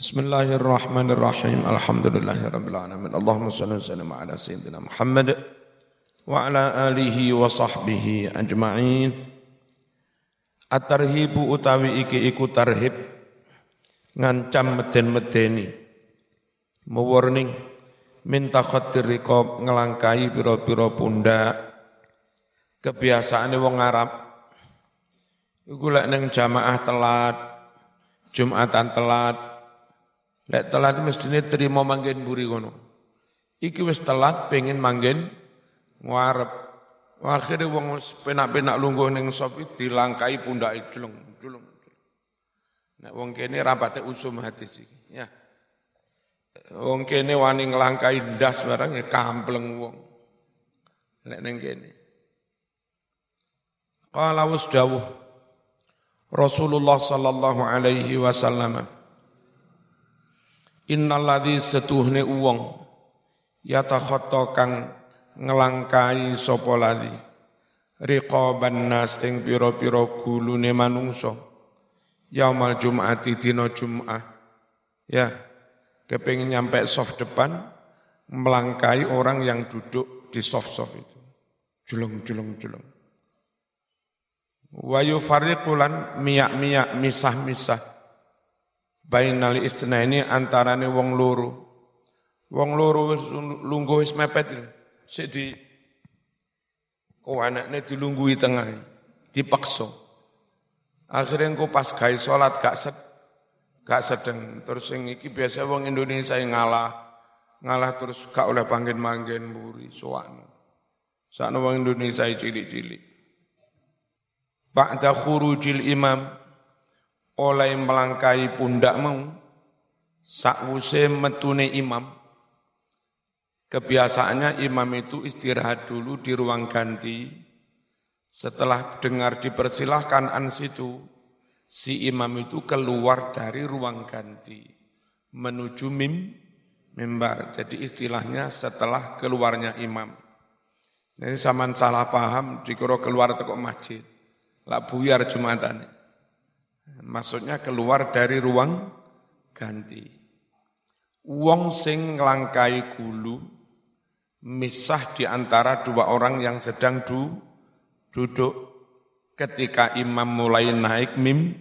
Bismillahirrahmanirrahim. Alhamdulillahirabbil alamin. Allahumma shalli wa sallim ala sayyidina Muhammad wa ala alihi wa sahbihi ajma'in. At-tarhibu utawi iki iku tarhib ngancam meden-medeni. Mewarning minta khatir riqab ngelangkai pira-pira pundak. Kebiasaane wong Arab iku lek jamaah telat, Jumatan telat, Lek telat mestine terima manggen buri kono. Iki wis telat pengen manggen ngarep. Akhirnya wong penak-penak lungguh ning sop dilangkai pundake julung, julung. Nek wong kene rapate usum hadis iki, ya. Wong kene wani nglangkai ndas barang ya kampleng wong. Nek ning kene. Qala wasdawuh Rasulullah sallallahu alaihi wasallam Innalladzi setuhne uwong yatakhatta kang ngelangkai sapa ladzi? Riqaban nas ing pira-pira gulune manungsa. Yaumal jum'ati dina jum'ah. Ya kepengin nyampe soft depan melangkai orang yang duduk di soft-soft itu. Julung julung julung. Wa yufarriqulan miyak-miyak misah-misah bainal istinaini antarane wong loro. Wong loro lungguh wis mepet sik di kau anaknya dilunggui tengah, dipaksa. Akhirnya engkau pas gawe salat gak sed, gak sedeng. Terus yang iki biasa wong Indonesia yang ngalah, ngalah terus gak oleh panggil manggen buri soakno. Sakno wong Indonesia cilik-cilik. Ba'da khurujil imam oleh melangkai pundak mau sakwuse metune imam. Kebiasaannya imam itu istirahat dulu di ruang ganti. Setelah dengar dipersilahkan an situ si imam itu keluar dari ruang ganti menuju mim mimbar. Jadi istilahnya setelah keluarnya imam. Ini zaman salah paham dikira keluar teko masjid. Lah buyar jumatan Maksudnya keluar dari ruang ganti. Wong sing nglangkai gulu misah di antara dua orang yang sedang du, duduk. Ketika imam mulai naik mim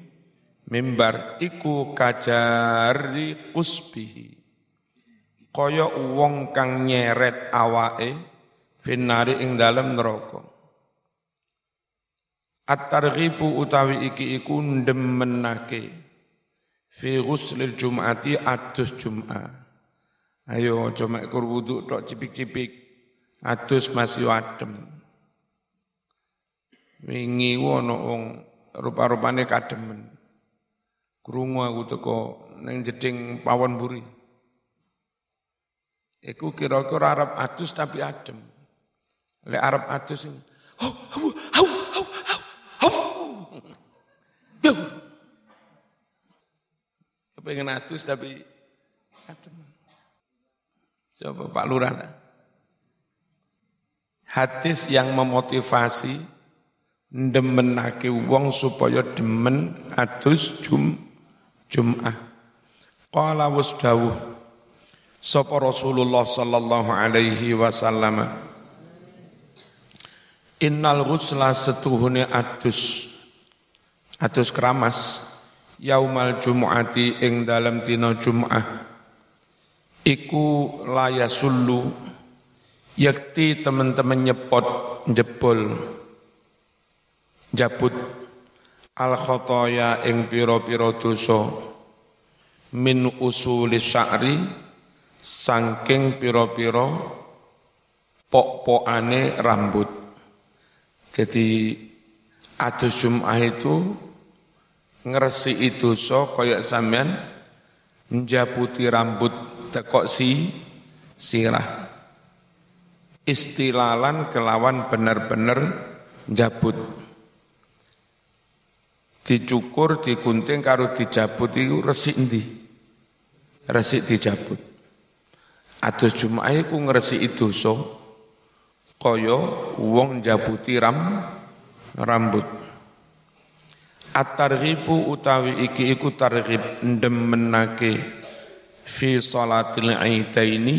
mimbar iku kajari kusbihi. Kaya wong kang nyeret awake finari ing dalem neraka At-targhibu utawi iki iku ndemenake fi ghuslil jum'ati adus jum'ah. Ayo cuma kur wudu tok cipik-cipik. Adus masih adem. Wingi wono wong rupa-rupane kademen. Krungu aku teko ning jeding pawon buri. Iku kira-kira Arab adus tapi adem. Lek Arab adus oh, oh, Kepengen atus tapi adem. Coba Pak Lurah. Hadis yang memotivasi ndemenake wong supaya demen atus jum Jum'ah. Qala wasdawuh sapa Rasulullah sallallahu alaihi wasallam Innal ghusla setuhune atus atus keramas yaumal jumu'ati ing dalam dina Jum'ah iku laya sulu yakti teman-teman nyepot jebol jabut al khotoya ing piro-piro dosa. Min usuli sya'ri sangking piro-piro pok-pokane rambut. Jadi adus Jum'ah itu ngeresi itu so koyok sampean menjaputi rambut tekok si sirah. Istilalan kelawan bener-bener jabut dicukur digunting karo dijabut itu resik ndi resik dijabut. Atus jumat iku ngresiki dosa kaya wong jabuti ram rambut At-targhibu utawi iki iku targhib ndemenake fi salatil aidaini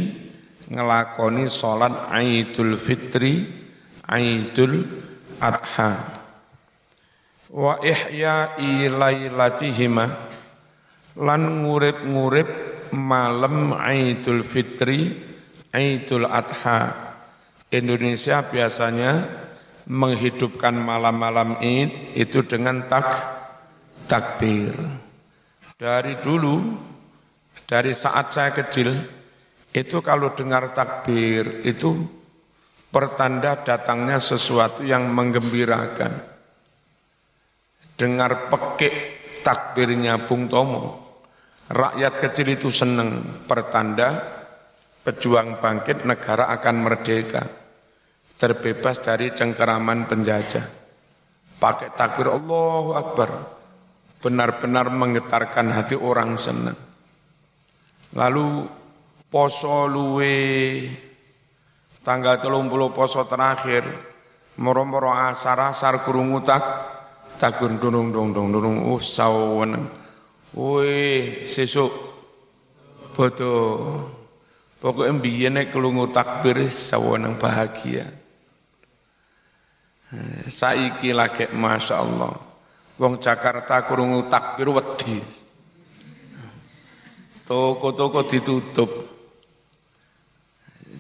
ngelakoni salat Aidul Fitri Aidul Adha. Wa ihya'i lailatihima lan ngurip-ngurip malam Aidul Fitri Aidul Adha. Indonesia biasanya menghidupkan malam-malam Id itu dengan tak takbir. Dari dulu, dari saat saya kecil, itu kalau dengar takbir itu pertanda datangnya sesuatu yang menggembirakan. Dengar pekik takbirnya Bung Tomo, rakyat kecil itu senang pertanda pejuang bangkit negara akan merdeka terbebas dari cengkeraman penjajah. Pakai takbir Allahu Akbar. Benar-benar menggetarkan hati orang senang. Lalu poso luwe tanggal telung puluh poso terakhir moro-moro asar asar kurungu tak takbir dunung dung dung dunung uh sawen Wih, sesuk bodoh. Pokoknya biyen nek kelungu takbir sawenang bahagia. Saiki lagi Masya Allah. Wong Jakarta kurungu takbir wedi. Toko-toko ditutup.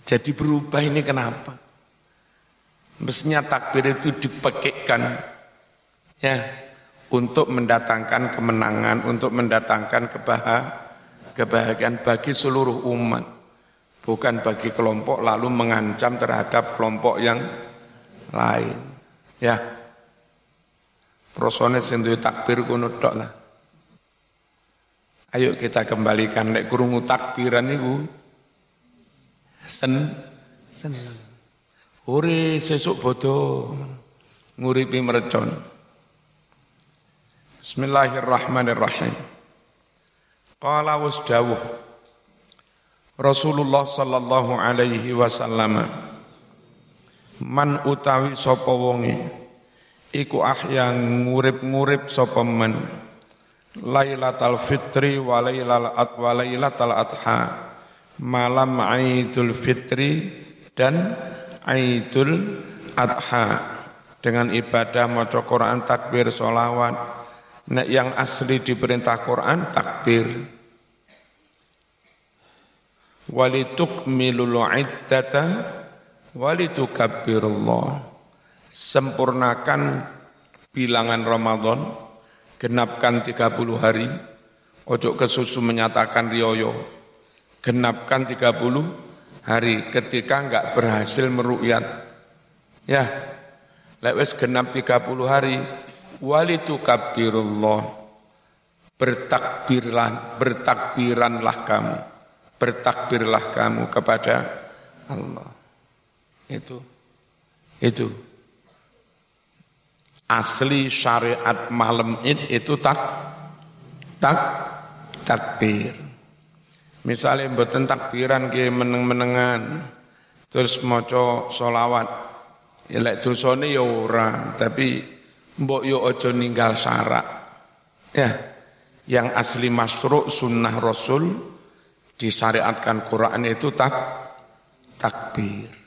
Jadi berubah ini kenapa? Mestinya takbir itu dipekikkan ya untuk mendatangkan kemenangan, untuk mendatangkan kebahagiaan bagi seluruh umat, bukan bagi kelompok lalu mengancam terhadap kelompok yang lain. Ya. Prosone sing takbir kuno tok lah. Ayo kita kembalikan nek kurungu takbiran niku sen seneng. Ore sesuk bodoh nguripi merecon. Bismillahirrahmanirrahim. Qala wasdawuh Rasulullah sallallahu alaihi wasallam man utawi sapa wonge? Iku ahya ngurip-ngurip sapa man Lailatul Fitri wa Lailal wa Lailatul Adha. Malam Aidul Fitri dan Aidul Adha. Dengan ibadah maca Quran takbir solawat Nek yang asli diperintah Quran takbir. Walitukmilul iddata walitukabbirullah sempurnakan bilangan Ramadan genapkan 30 hari. Ojo kesusu menyatakan rioyo. Genapkan 30 hari ketika enggak berhasil meru'yat ya lewes genap 30 hari walitukabbirullah bertakbirlah bertakbiranlah kamu. Bertakbirlah kamu kepada Allah itu. Itu. Asli syariat malam id itu tak tak takbir. Misalnya mboten takbiran ke meneng-menengan terus maca solawat ya lek dosane ya ora tapi mbok yo aja ninggal syarak. Ya yang asli masru' sunnah rasul disyariatkan Quran itu tak takbir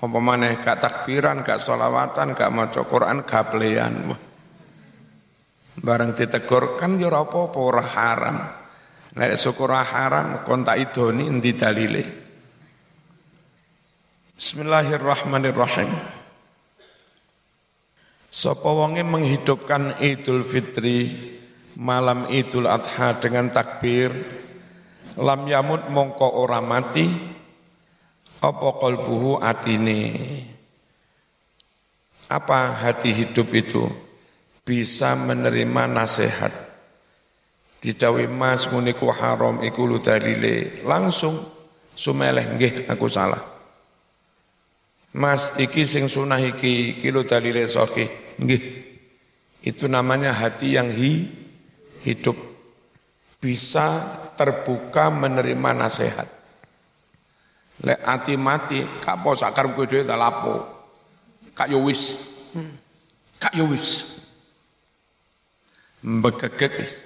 apa maneh gak takbiran, gak solawatan, gak maca Quran, gak pelean. Bareng ditegur kan yo apa-apa ora haram. Nek syukur haram kon tak idoni endi dalile. Bismillahirrahmanirrahim. Sapa wonge menghidupkan Idul Fitri malam Idul Adha dengan takbir lam yamut mongko ora mati apa qalbuhu atine? Apa hati hidup itu bisa menerima nasihat? Didawi mas muniku haram iku dalile. Langsung sumeleh nggih aku salah. Mas iki sing sunah iki kilo dalile sahih. Nggih. Itu namanya hati yang hi, hidup. Bisa terbuka menerima nasihat Lek ati mati, kak po sakar kowe dhewe tak lapo. Kak yo wis. Kak yo wis. Mbegegek wis.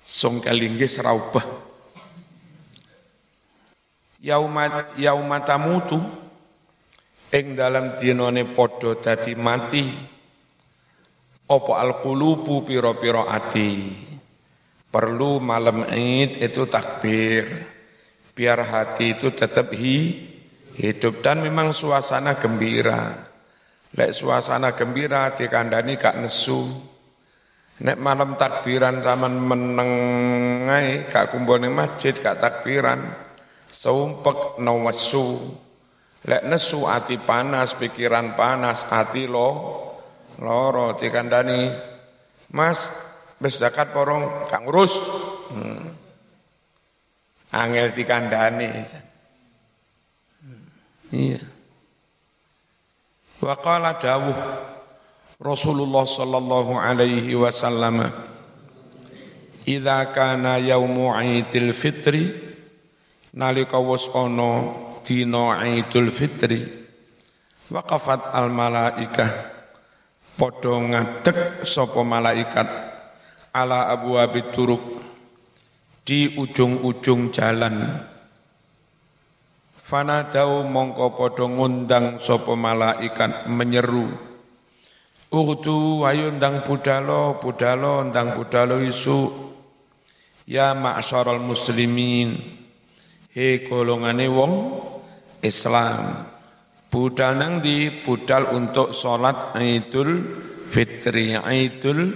Song kelinggis raubah. Yaumat yaumatamutu ing dalam dinone padha dadi mati opo alqulubu piro-piro ati perlu malam Id itu takbir biar hati itu tetap hi, hidup dan memang suasana gembira lek suasana gembira dikandani kak nesu nek malam takbiran zaman menengai kak kumpul masjid kak takbiran seumpek nawasu Lek nesu ati panas, pikiran panas, ati lo loro dikandani. Mas, wis zakat porong kang ngurus. Hmm. Angel dikandani. Iya. Wa qala dawuh Rasulullah sallallahu alaihi wasallam Idza kana yaumu Idul Fitri nalika wis ana dina Idul Fitri waqafat al malaikah padha ngadeg sapa malaikat ala abu turuk di ujung-ujung jalan. Fanadau mongko padha ngundang sapa malaikat menyeru. Utu ayo ndang budalo budalo ndang budalo isu. Ya ma'syarul muslimin he golongane wong Islam. Budal nang di budal untuk sholat Idul Fitri, Idul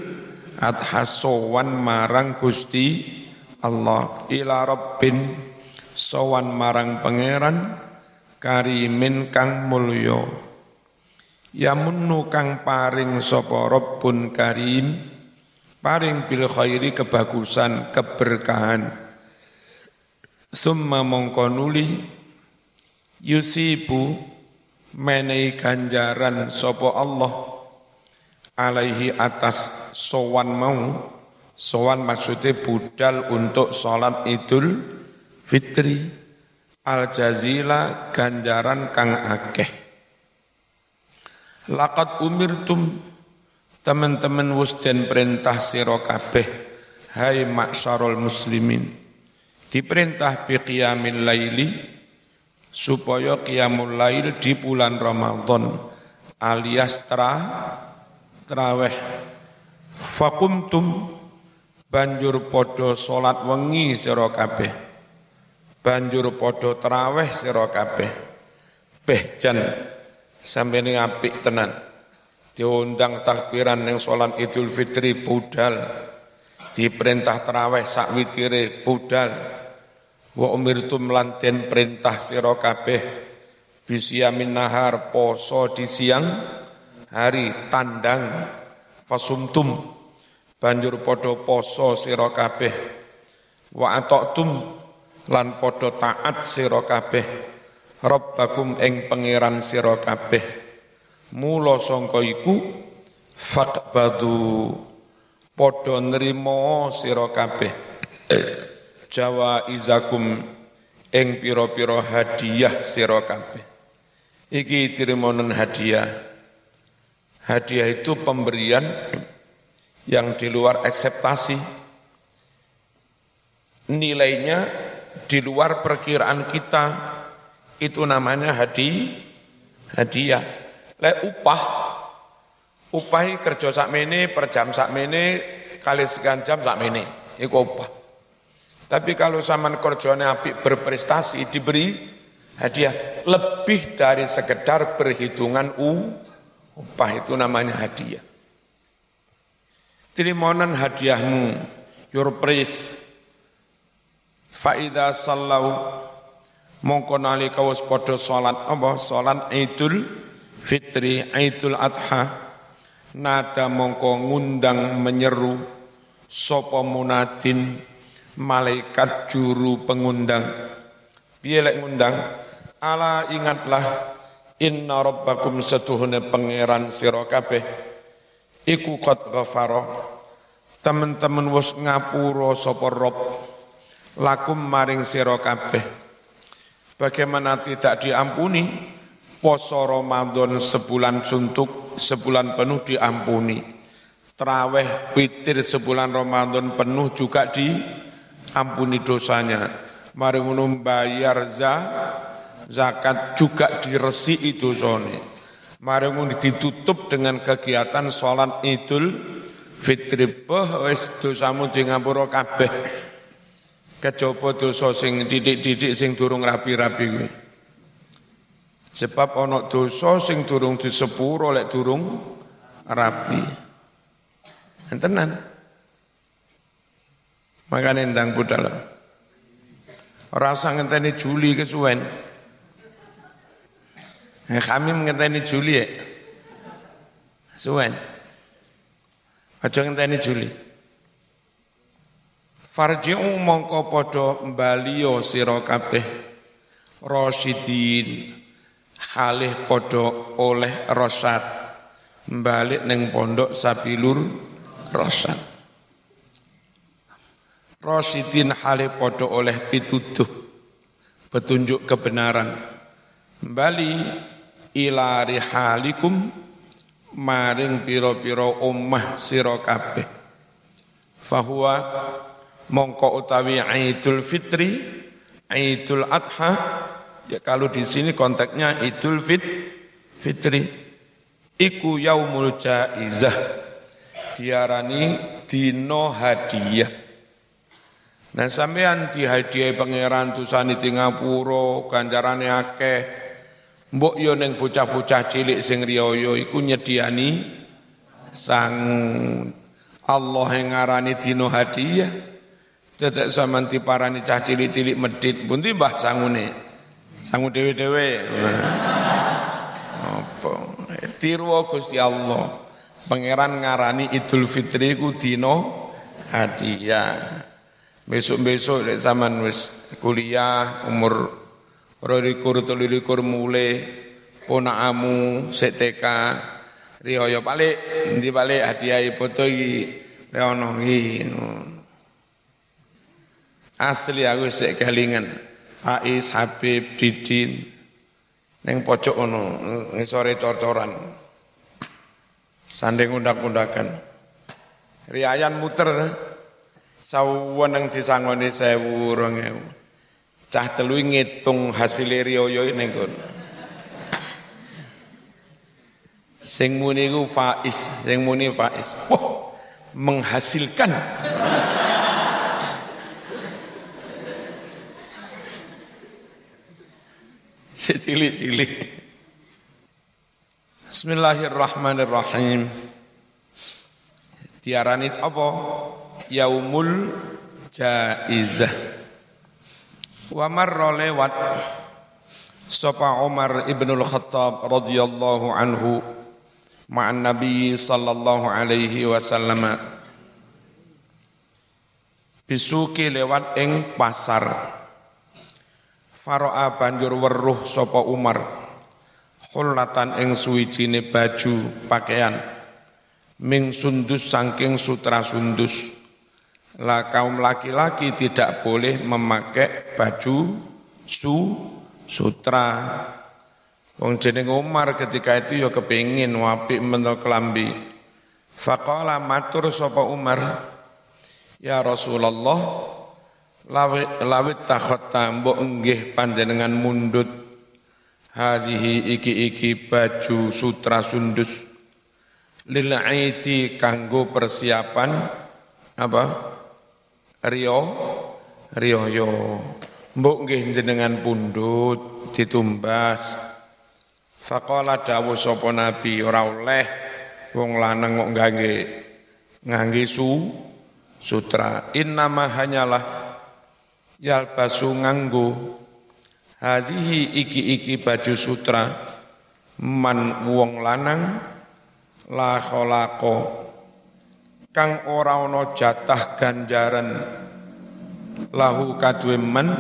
Adha sowan marang Gusti Allah. Ila Rabbin sowan marang pangeran karimin kang mulya. Yamunnu kang paring sapa Rabbun karim paring bil khairi kebagusan keberkahan. Summa mongko nuli yusibu menei ganjaran sopo Allah alaihi atas sowan mau sowan maksudnya budal untuk sholat idul fitri al jazila ganjaran kang akeh. Lakat umirtum teman-teman wus dan perintah sira kabeh hai maksarul muslimin. Diperintah biqiyamil laili supaya qiyamul lail di bulan Ramadan alias tra traweh. Fakumtum banjur podo salat wengi sira kabeh. Banjur podo traweh sira kabeh. Behjan sampai ini apik tenan. Diundang takbiran yang sholat idul fitri budal. Diperintah terawih sak witire budal. Wa umirtum lanten perintah sira kabeh. Bisiamin nahar poso di siang hari tandang. Fasumtum banjur podo poso sira kabeh wa atoktum lan podo taat sira kabeh rabbakum ing pangeran sira kabeh mula sangka iku faqbadu podo nrimo sira kabeh Jawa izakum ing piro-piro hadiah sira kabeh. Iki tirimonen hadiah. Hadiah itu pemberian yang di luar ekspektasi. Nilainya di luar perkiraan kita. Itu namanya hadi, hadiah. Le upah, upah kerja sak mene per jam sak mene kali sekian jam sak mene. Iku upah. Tapi kalau zaman kerjanya api berprestasi diberi hadiah lebih dari sekedar perhitungan u upah itu namanya hadiah. Terimonan hadiahmu, your praise. Faida sallau mongko nalika wis padha salat apa salat Idul Fitri Idul Adha nada mongko ngundang menyeru sapa munadin malaikat juru pengundang. Piye lek ngundang? Ala ingatlah inna rabbakum setuhune pangeran sira kabeh iku qad ghafara. Teman-teman wis ngapura sapa Rob lakum maring sira kabeh. Bagaimana tidak diampuni poso Ramadan sebulan suntuk, sebulan penuh diampuni. Traweh witir sebulan Ramadan penuh juga diampuni dosanya. Mari bayar za, zakat juga diresi itu dosane. Mari ditutup dengan kegiatan sholat idul fitri. Beh, wis dosamu di ngapura kabeh. Kecoba dosa sing didik-didik sing durung rapi-rapi. Sebab ana dosa sing durung disepuro lek durung rapi. Tenan. Makanya endang budal. Rasa ngenteni Juli kesuwen. Eh, kami ngenteni Juli ya. Suwen. Aja ngenteni Juli. Farji'u mongko padha mbaliyo sira kabeh rasyidin halih padha oleh rosat balik neng pondok sabilur rosan. Rosidin hale podo oleh pituduh petunjuk kebenaran. Bali ila rihalikum maring piro-piro ummah sira kabeh. Fahuwa mongko utawi Idul Fitri, Idul Adha, ya kalau di sini konteksnya Idul Fit, Fitri, iku yaumul jaizah diarani dino hadiah. Nah sampean dihadiah pangeran tusani di ngapura ganjarane akeh. Mbok yo ning bocah-bocah cilik sing riyo iku nyediani sang Allah yang ngarani dino hadiah. Dadak sampean diparani cah cilik-cilik medit, pundi mbah sangune? Sangu dewe-dewe. Apa? Tiru Gusti Allah. Pangeran ngarani Idul Fitri ku dino hadiah. Besok-besok zaman wis kuliah umur rolikur telulikur mulai ponakamu seteka riyo balik di balik hadiah foto iki leono Asli aku sek kelingan Faiz Habib Didin neng pojok ono ngisore cor-coran. Sanding undak-undakan. Riayan muter saweneng disangoni sewu rong ewu. Cah telu ngitung hasil riyoyo ning kono. Sing muni ku Faiz, sing muni Faiz. Wah, menghasilkan. Secilik-cilik. Bismillahirrahmanirrahim. Diarani apa? Yaumul Jaizah. Wa marra lewat sapa Umar ibnul Khattab radhiyallahu anhu ma'an Nabi sallallahu alaihi wasallam bisuki lewat ing pasar Faro'a banjur weruh sapa Umar Hulatan ing suwijine baju pakaian ming sundus saking sutra sundus. Lah kaum laki-laki tidak boleh memakai baju su sutra. Wong jeneng Umar ketika itu ya kepingin wapi mentok kelambi. Faqala matur sapa Umar, Ya Rasulullah, lawit lawit takhotta mbok nggih panjenengan mundut hadhihi iki-iki baju sutra sundus lil aiti kanggo persiapan apa rio rio yo. Mbok nggih jenengan pundut ditumbas. Faqala dawu sapa nabi ora oleh wong lanang kok ngangge ngangge su sutra. Innama hanyalah yalbasu nganggo. Hadihi iki-iki baju sutra man wong lanang la kholako kang ora ana jatah ganjaran. Lahu kadue man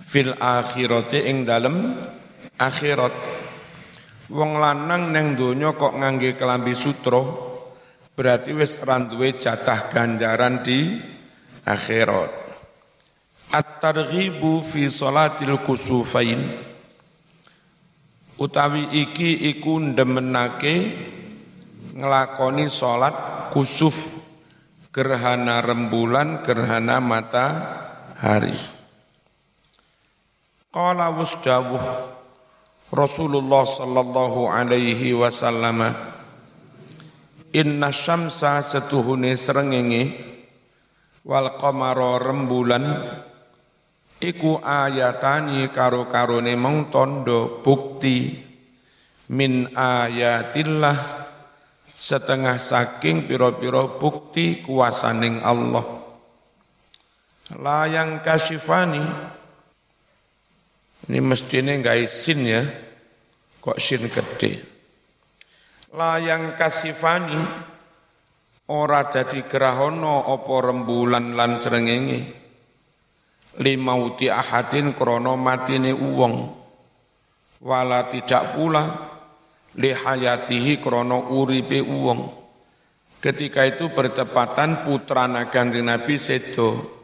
fil akhirati ing dalem akhirat. Wong lanang neng donya kok ngangge kelambi sutra berarti wis randuwe jatah ganjaran di akhirat. At-targhibu fi salatil kusufain. Utawi iki iku ndemenake ngelakoni salat kusuf gerhana rembulan gerhana matahari. Qala wasdawuh Rasulullah sallallahu alaihi wasallam Inna syamsa setuhune srengenge wal qamara rembulan iku ayatani karo-karone mong tondo bukti min ayatillah setengah saking piro-piro bukti kuasaning Allah. Layang kasifani ini mestinya nggak isin ya kok sin gede. Layang kasifani ora dadi grahono apa rembulan lan srengenge. Limauti ahadin krana matine uwong. Wala tidak pula li hayatihi krana uripe uwong ketika itu bertepatan putra Kanjeng Nabi sedo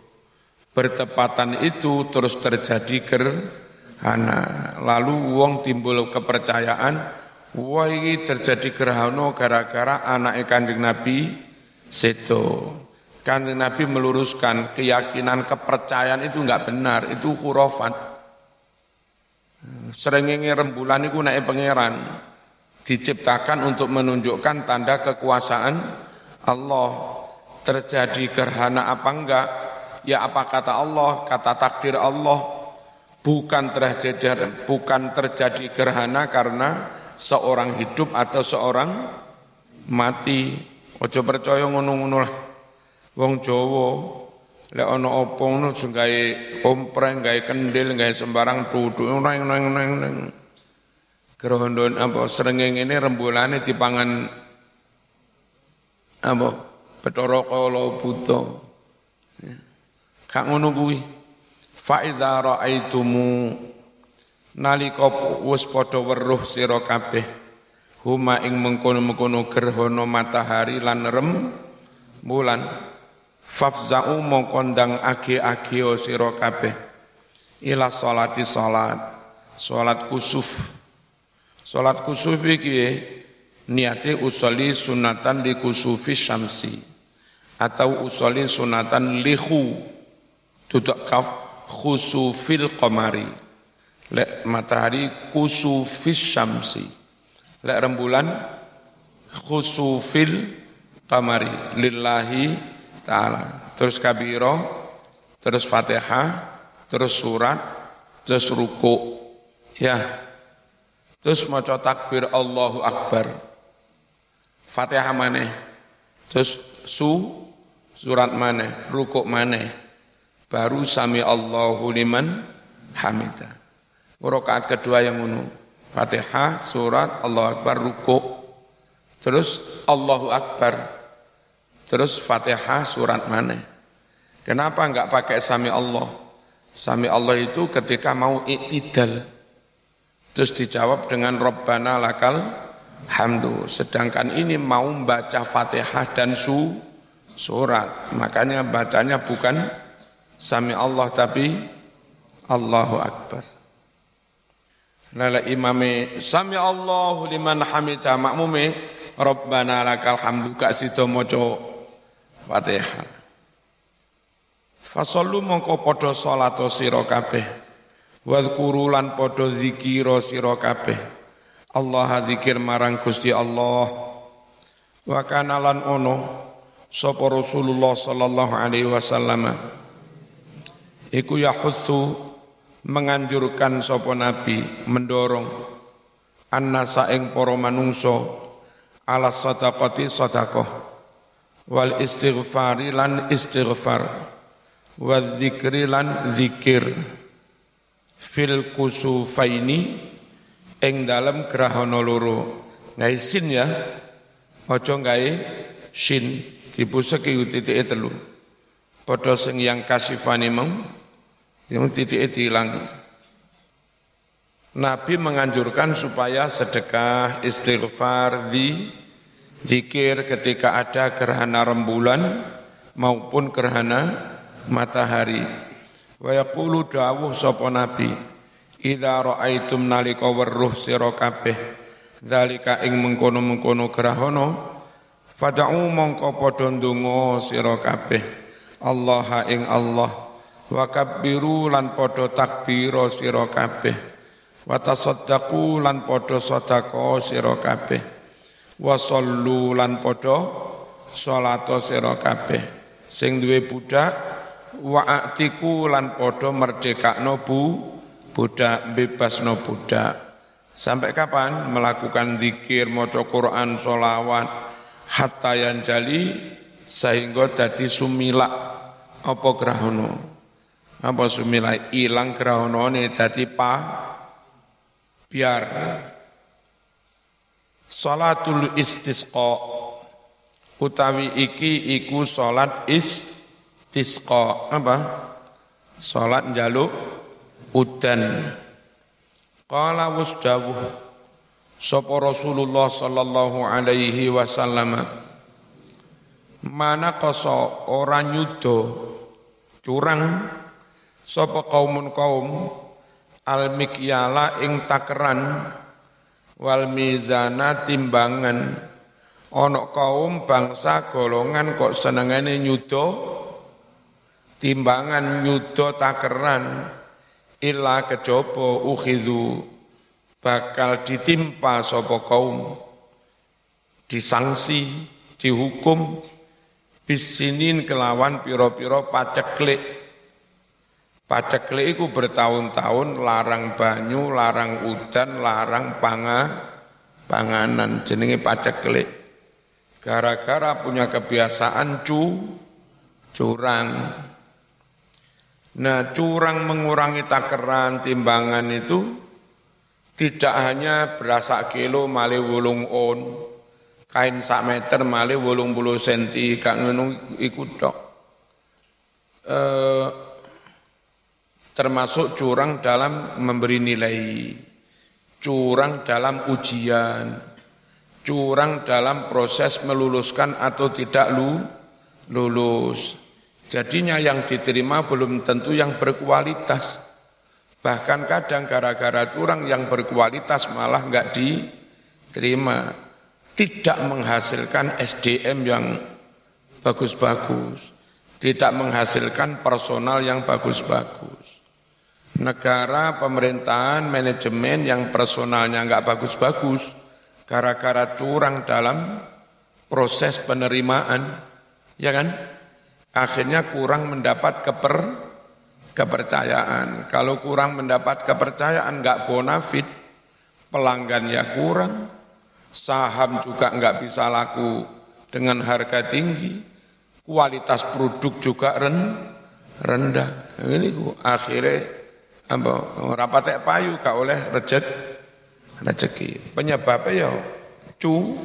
bertepatan itu terus terjadi gerhana lalu uang timbul kepercayaan Wah ini terjadi gerhana gara-gara anak kanjeng Nabi seto. Kanjeng Nabi meluruskan keyakinan kepercayaan itu enggak benar, itu khurafat. Serengenge rembulan itu naik pangeran diciptakan untuk menunjukkan tanda kekuasaan Allah. Terjadi gerhana apa enggak? Ya apa kata Allah, kata takdir Allah. Bukan terjadi bukan terjadi gerhana karena seorang hidup atau seorang mati. Ojo percaya ngono-ngono lah. Wong Jawa lek ana apa ngono gawe ompreng, gawe kendil, gawe sembarang duduk neng neng neng. Gerhondon apa srengenge ini rembulane dipangan apa Bathara Kala. Ya. Kak ngono kuwi. Fa idza ra'aitumu nalika wis padha weruh sira kabeh huma ing mengkono-mengkono gerhana matahari lan rem bulan fafza'u mongko ndang age-age sira kabeh ila salati salat salat kusuf salat kusuf iki niate usoli sunatan di kusufi syamsi atau usoli sunatan lihu tutuk kaf khusufil qamari. Lek matahari kusufis syamsi. Lek rembulan khusufil kamari lillahi ta'ala. Terus kabiro terus fatihah terus surat terus ruku ya terus maca takbir Allahu Akbar fatihah mana terus su surat mana ruku mana baru sami Allahu liman hamidah Rakaat kedua yang ngono. Fatihah, surat, Allah Akbar, ruku. Terus Allahu Akbar. Terus Fatihah surat mana? Kenapa enggak pakai sami Allah? Sami Allah itu ketika mau iktidal. Terus dijawab dengan Rabbana lakal hamdu. Sedangkan ini mau baca Fatihah dan su surat. Makanya bacanya bukan sami Allah tapi Allahu Akbar. Lala imame sami Allahu liman hamida makmume Rabbana lakal hamdu sida maca Fatihah. Fasallu mongko padha salat sira. Wadhkuru lan padha zikira sira kabeh. Allah zikir marang Gusti Allah. Wa kana ono sapa Rasulullah sallallahu alaihi wasallam iku yahutsu menganjurkan sopo nabi mendorong annasa ing para manungso ala sadaqati sadaqah wal istighfari lan istighfar wal dzikri lan zikir fil kusufaini ing dalam grahana loro ngai sin ya aja ngai sin dipusake titike telu padha sing yang kasifane meng yang titik dihilangi. Nabi menganjurkan supaya sedekah, istighfar, di zikir ketika ada gerhana rembulan maupun gerhana matahari. Wa yaqulu dawuh sapa Nabi, "Idza ra'aitum nalika weruh sira kabeh zalika ing mengkono-mengkono gerhana Fada'u mongko padha ndonga sira kabeh Allah ing Allah wa kabbiru lan padha takbira sira kabeh wa tasaddaqu lan padha sedekah sira kabeh wa sallu lan padha salat sira kabeh. Sing duwe budak wa atiku lan padha merdekakno bu budak bebasno budak. Sampai kapan melakukan zikir maca Quran solawat hatta yang jali sehingga jadi sumila apa grahono apa sumila ilang grahono ini jadi pa biar. Salatul istisqa utawi iki iku salat istisqa apa? Salat jaluk udan. Qala wasdawuh Sapa Rasulullah sallallahu alaihi wasallam. Mana koso ora nyudo curang? Sapa kaumun kaum? Al mikyala ing takeran. Wal mizana timbangan. Ana kaum bangsa golongan kok senengane nyudo timbangan nyudo takeran. Illa kejaba ukhidhu. Bakal ditimpa sapa kaum. Disangsi dihukum. Bisinin kelawan piro-piro paceklik. Paceklik itu bertahun-tahun larang banyu larang udan larang panga panganan. Jenenge paceklik. Gara-gara punya kebiasaan cu curang nah curang mengurangi takaran timbangan itu tidak hanya berasa kilo male wulung on, kain sak meter male wulung bulu senti, kak ngono ikut dok. E, termasuk curang dalam memberi nilai, curang dalam ujian, curang dalam proses meluluskan atau tidak lu, lulus. Jadinya yang diterima belum tentu yang berkualitas. Bahkan kadang gara-gara curang yang berkualitas malah nggak diterima. Tidak menghasilkan SDM yang bagus-bagus. Tidak menghasilkan personal yang bagus-bagus. Negara, pemerintahan, manajemen yang personalnya nggak bagus-bagus. Gara-gara curang dalam proses penerimaan. Ya kan? Akhirnya kurang mendapat keper kepercayaan. Kalau kurang mendapat kepercayaan nggak bonafit, pelanggannya kurang, saham juga nggak bisa laku dengan harga tinggi, kualitas produk juga ren, rendah. Ini ku akhirnya apa rapatek payu gak oleh rejek rezeki. Penyebabnya ya cu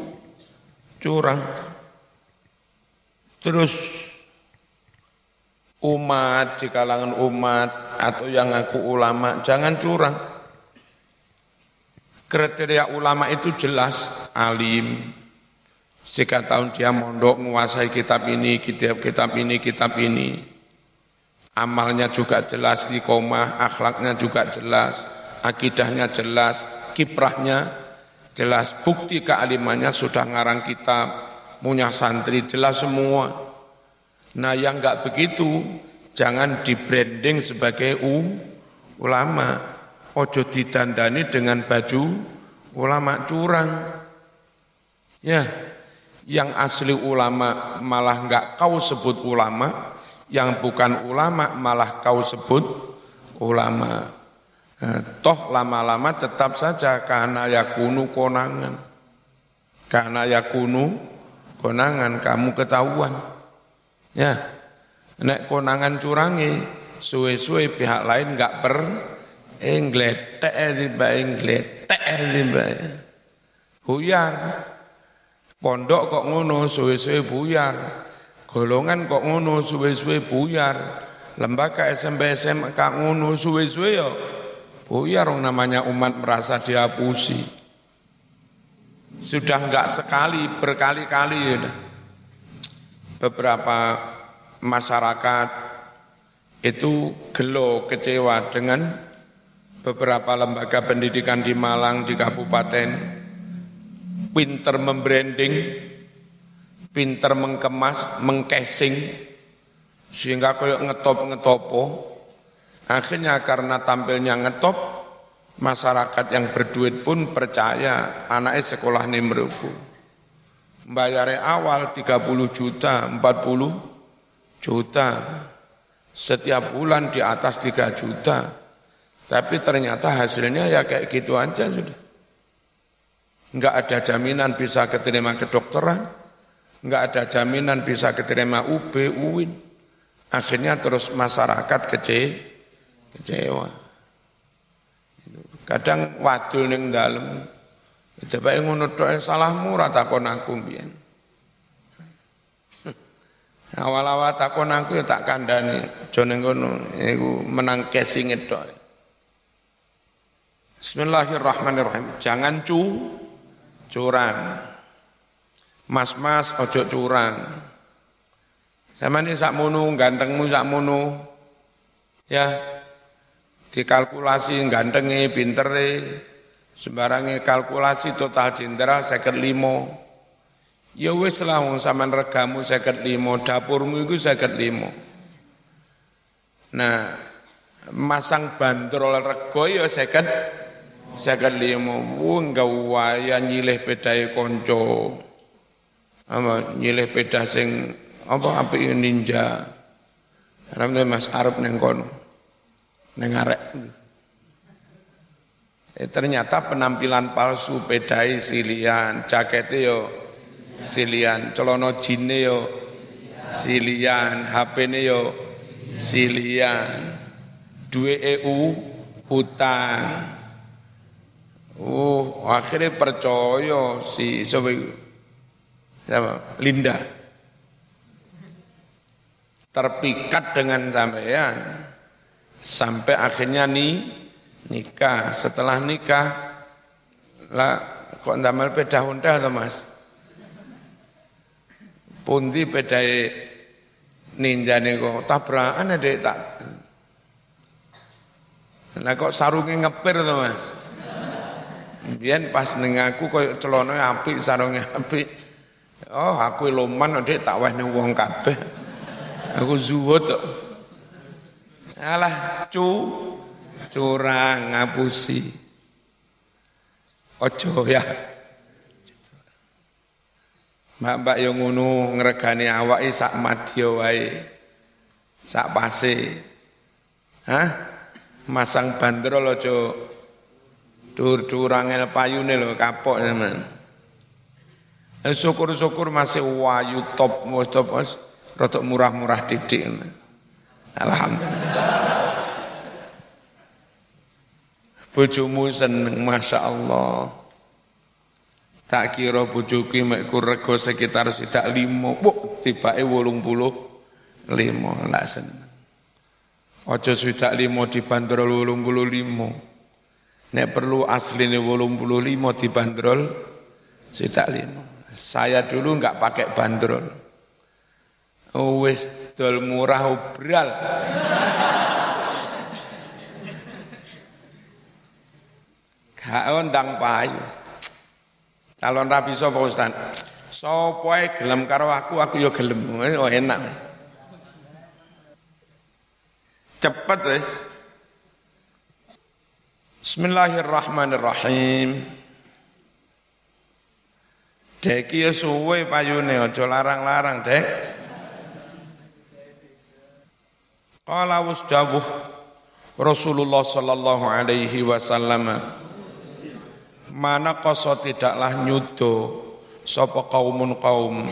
curang. Terus umat, di kalangan umat, atau yang ngaku ulama, jangan curang. Kriteria ulama itu jelas, alim. Jika tahun dia mondok menguasai kitab ini, kitab-kitab ini, kitab ini. Amalnya juga jelas, di koma, akhlaknya juga jelas, akidahnya jelas, kiprahnya jelas, bukti kealimannya sudah ngarang kitab, punya santri jelas semua Nah yang enggak begitu, jangan di branding sebagai u, ulama. Ojo ditandani dengan baju ulama curang. Ya, yang asli ulama malah enggak kau sebut ulama, yang bukan ulama malah kau sebut ulama. Nah, toh lama-lama tetap saja karena yakunu konangan. Karena yakunu konangan kamu ketahuan. Ya, nek konangan curangi, suwe-suwe pihak lain nggak per englet, teh riba englet, teh riba. Buyar. Pondok kok ngono, suwe-suwe buyar. Golongan kok ngono, suwe-suwe buyar. Lembaga SMP SMA kak ngono, suwe-suwe yo. Buyar namanya umat merasa dihapusi. Sudah enggak sekali, berkali-kali ya beberapa masyarakat itu gelo kecewa dengan beberapa lembaga pendidikan di Malang di kabupaten pinter membranding pinter mengkemas, mengcasing, sehingga kayak ngetop-ngetopo. Akhirnya karena tampilnya ngetop, masyarakat yang berduit pun percaya anaknya sekolah ini Bayarnya awal 30 juta, 40 juta. Setiap bulan di atas 3 juta. Tapi ternyata hasilnya ya kayak gitu aja sudah. Enggak ada jaminan bisa keterima kedokteran, enggak ada jaminan bisa keterima UB, UIN. Akhirnya terus masyarakat kece, kecewa. Kadang wadul ning dalem. Coba ngono tok salahmu ora takon aku. Awal-awal takon aku ya tak kandhani, aja ning iku menang casing tok. Bismillahirrahmanirrahim. Jangan cu curang. Mas-mas ojo curang. Sama ini sak munu, gantengmu sak munu. Ya, dikalkulasi gantengi, pinteri, sembarangnya kalkulasi total jenderal seket limo. Ya wis lah wong regamu seket limo, dapurmu itu seket limo. Nah, masang bandrol rego ya seket seket limo. Wong waya nyilih pedai konco. Apa nyilih peda sing apa apik ninja. Ramai Mas Arab neng nengarek. Eh, ternyata penampilan palsu pedai silian, jaketnya yo silian, celono jine yo silian, HP ne yo silian, dua EU hutang. Oh, akhirnya percaya si siapa siapa? Linda. Terpikat dengan sampean. Sampai akhirnya nih nikah. Setelah nikah, lah kok ndamel peda honda to Mas? Pundi pedai ninja kok tabrakan ada tak. Lah kok sarungnya ngepir to Mas? Biyen pas ning aku koyo celana apik, sarunge apik. Oh, aku loman ndek tak wehne wong kabeh. Aku zuhud. Alah cu curang ngapusi. Ojo ya. Mbak-mbak yang ngono ngregani awake sak madya wae. Sak pase. Hah? Masang bandrol aja dur-dur angel payune lho kapok teman. Eh, syukur-syukur masih wayu top, top, rotok murah-murah didik. Alhamdulillah. Bojomu seneng Masya Allah. Tak kira bojoku mek rego sekitar sidak limo, bu tibake limo, lah seneng. Ojo swidak limo dibanderol wolung puluh limo. Nek perlu asline wolung puluh limo dibanderol swidak limo. Saya dulu enggak pakai bandrol. Wis dol murah obral. Gak ondang payu. Calon rabi sapa Ustaz? Sapa ae gelem karo aku, aku ya gelem. Oh enak. Cepet wis. Bismillahirrahmanirrahim. Dek ya suwe payune aja larang-larang, Dek. Qala wasdabuh Rasulullah sallallahu alaihi wasallam mana koso tidaklah nyudo sapa kaumun kaum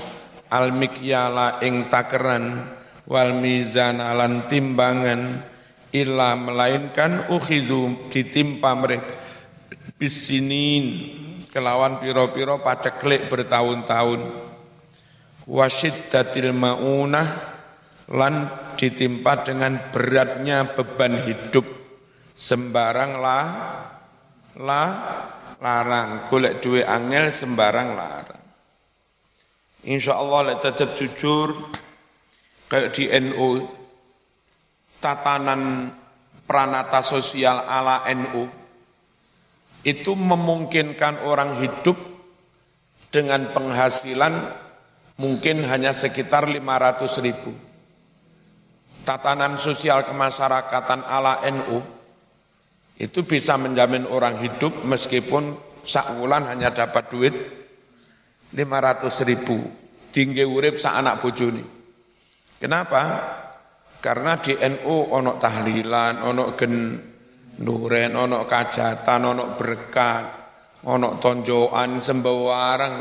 al mikyala ing takeran wal mizan alan timbangan illa melainkan ukhidhu ditimpa mereka bisinin kelawan piro-piro paceklik bertahun-tahun. Wasyiddatil maunah lan ditimpa dengan beratnya beban hidup. Sembarang lah lah larang golek duwe angel sembarang larang Insya Allah lek tetap jujur kayak di NU tatanan pranata sosial ala NU itu memungkinkan orang hidup dengan penghasilan mungkin hanya sekitar 500 ribu. Tatanan sosial kemasyarakatan ala NU itu bisa menjamin orang hidup meskipun sak bulan hanya dapat duit 500 ribu. Tinggi urip sak anak bojone. Kenapa? Karena di NU ono tahlilan, ono gen nuren, ono kajatan, ono berkat, ono tonjoan sembawarang.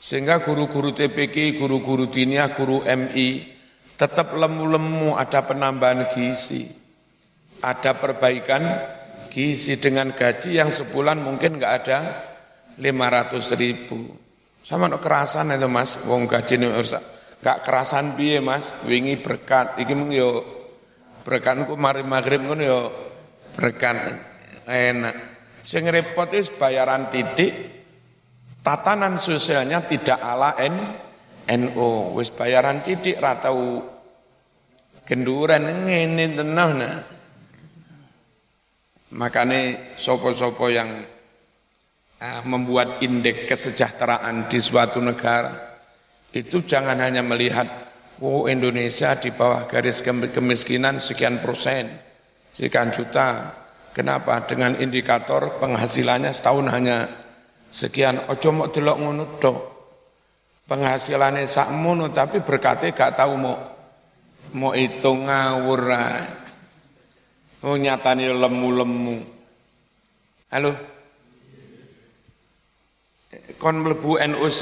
Sehingga guru-guru TPK, guru-guru dinia, guru MI tetap lemu-lemu ada penambahan gizi. Ada perbaikan gizi dengan gaji yang sebulan mungkin nggak ada 500 ribu. Sama no kerasan itu mas, wong gaji ini gak kerasan biye mas, wingi berkat, iki mung yo berkatku mari maghrib ngono yo berkat enak. Sing repot bayaran titik, tatanan sosialnya tidak ala N, NU, wis bayaran titik ratau kenduran ngene tenah nah. Makanya sopo-sopo yang uh, membuat indeks kesejahteraan di suatu negara itu jangan hanya melihat oh Indonesia di bawah garis kemiskinan sekian persen, sekian juta. Kenapa? Dengan indikator penghasilannya setahun hanya sekian ojo mau delok ngono penghasilannya sak mono tapi berkate gak tahu mau mau itu ngawur oh nyatane lemu-lemu halo kon mlebu NUC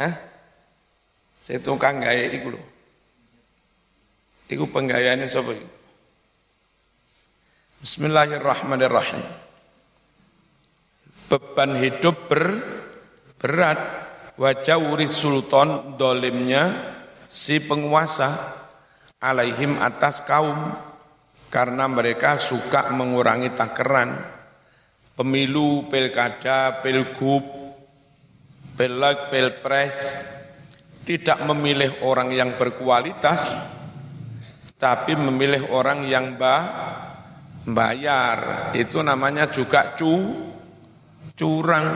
Hah? Saya tukang gaya iku lho. Iku penggayane sapa iki? Bismillahirrahmanirrahim beban hidup ber, berat wajah uri sultan dolimnya si penguasa alaihim atas kaum karena mereka suka mengurangi takeran pemilu, pilkada, pilgub, pilek, pilpres tidak memilih orang yang berkualitas tapi memilih orang yang bayar. Itu namanya juga cu curang,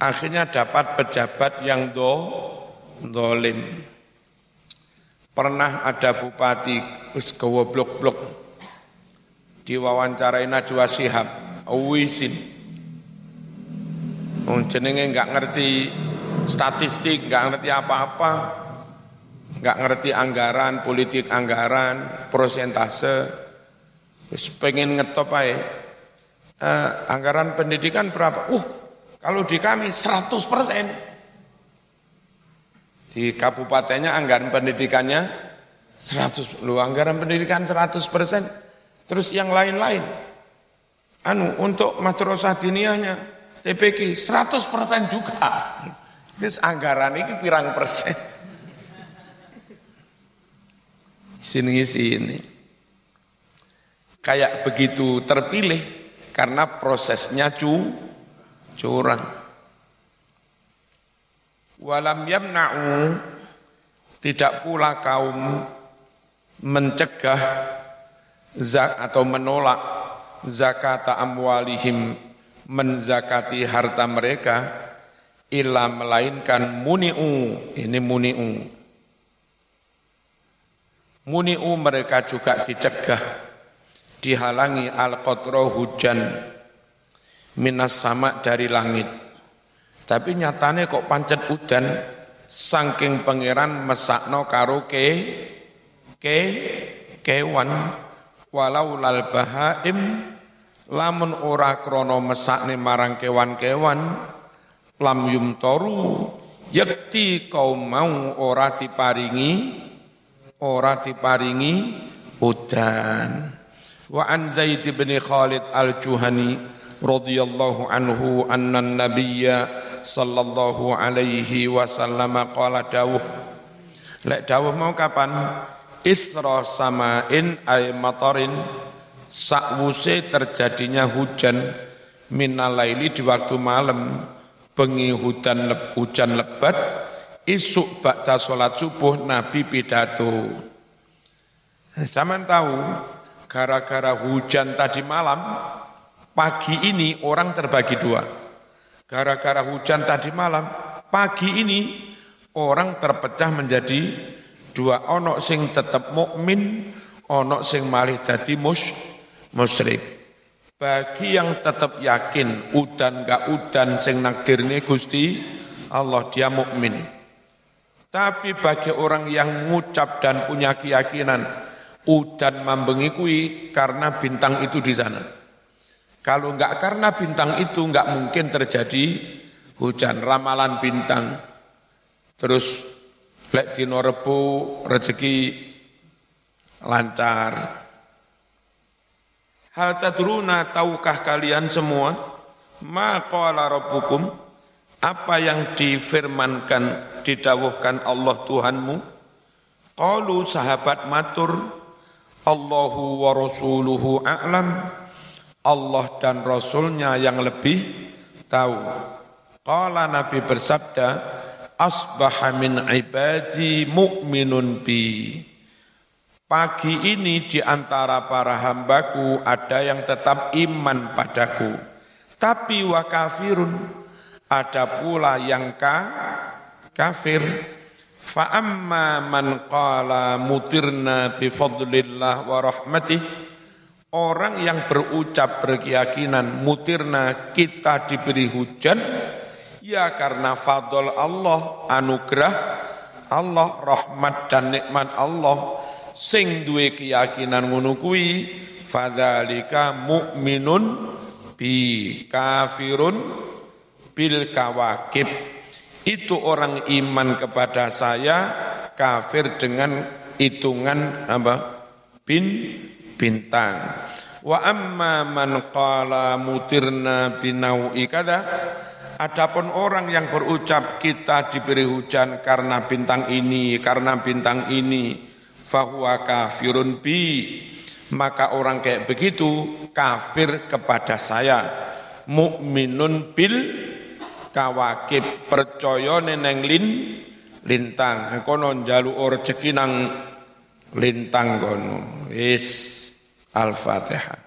akhirnya dapat pejabat yang do, dolim. Pernah ada bupati blok-blok diwawancarai Najwa Shihab, Wisin. Oh, jenenge nggak ngerti statistik, nggak ngerti apa-apa, nggak ngerti anggaran, politik anggaran, prosentase, pengen ngetop aja eh, anggaran pendidikan berapa? Uh, kalau di kami 100 persen. Di kabupatennya anggaran pendidikannya 100, lu anggaran pendidikan 100 persen. Terus yang lain-lain, anu untuk madrasah diniahnya TPK 100 persen juga. Terus anggaran ini pirang persen. Sini sini. Kayak begitu terpilih, karena prosesnya cu, curang. Walam yamna'u. Tidak pula kaum mencegah zak atau menolak zakat amwalihim menzakati harta mereka illa melainkan muni'u. Ini muni'u. Muni'u mereka juga dicegah dihalangi al-qatra hujan minas sama dari langit. Tapi nyatane kok pancet udan saking pangeran mesakno karo ke ke kewan walau lal bahaim lamun ora krono mesakne marang kewan-kewan lam yumtoru yakti kaum mau ora diparingi ora diparingi udan. Wa an Zaid bin Khalid al-Juhani radhiyallahu anhu anna nabiyya sallallahu alaihi wasallam qala dawuh Lek dawuh mau kapan? Isra samain ay matarin sakwuse terjadinya hujan minalaili di waktu malam bengi hujan leb, hujan lebat isuk bakta salat subuh Nabi pidato. Zaman tahu Gara-gara hujan tadi malam, pagi ini orang terbagi dua. Gara-gara hujan tadi malam, pagi ini orang terpecah menjadi dua onok sing tetap mukmin, onok sing malih dadi mus musyrik. Bagi yang tetap yakin udan gak udan sing nakdirne Gusti Allah dia mukmin. Tapi bagi orang yang mengucap dan punya keyakinan udan mambengi kui karena bintang itu di sana. Kalau enggak karena bintang itu enggak mungkin terjadi hujan ramalan bintang. Terus lek dino rebu rezeki lancar. Hal tadruna tahukah kalian semua ma qala rabbukum apa yang difirmankan didawuhkan Allah Tuhanmu qalu sahabat matur Allahu wa rasuluhu a'lam Allah dan Rasulnya yang lebih tahu. Qala Nabi bersabda, asbaha min ibadi mu'minun bi. Pagi ini di antara para hambaku ada yang tetap iman padaku. Tapi wa kafirun, ada pula yang ka, kafir. Fa amma man qala mutirna bi fadlillah wa rahmatih Orang yang berucap berkeyakinan mutirna kita diberi hujan ya karena fadl Allah anugerah Allah rahmat dan nikmat Allah sing duwe keyakinan ngono kuwi fadzalika mu'minun bi kafirun bil kawakib. Itu orang iman kepada saya kafir dengan hitungan apa? Bin bintang. Wa amma man qala mutirna binau'i kada Adapun orang yang berucap kita diberi hujan karena bintang ini, karena bintang ini, fahuwa kafirun bi. Maka orang kayak begitu kafir kepada saya. Mukminun bil kawakib percaya neneng lin lintang. Kono jalu rezeki nang lintang kono. Is Al-Fatihah.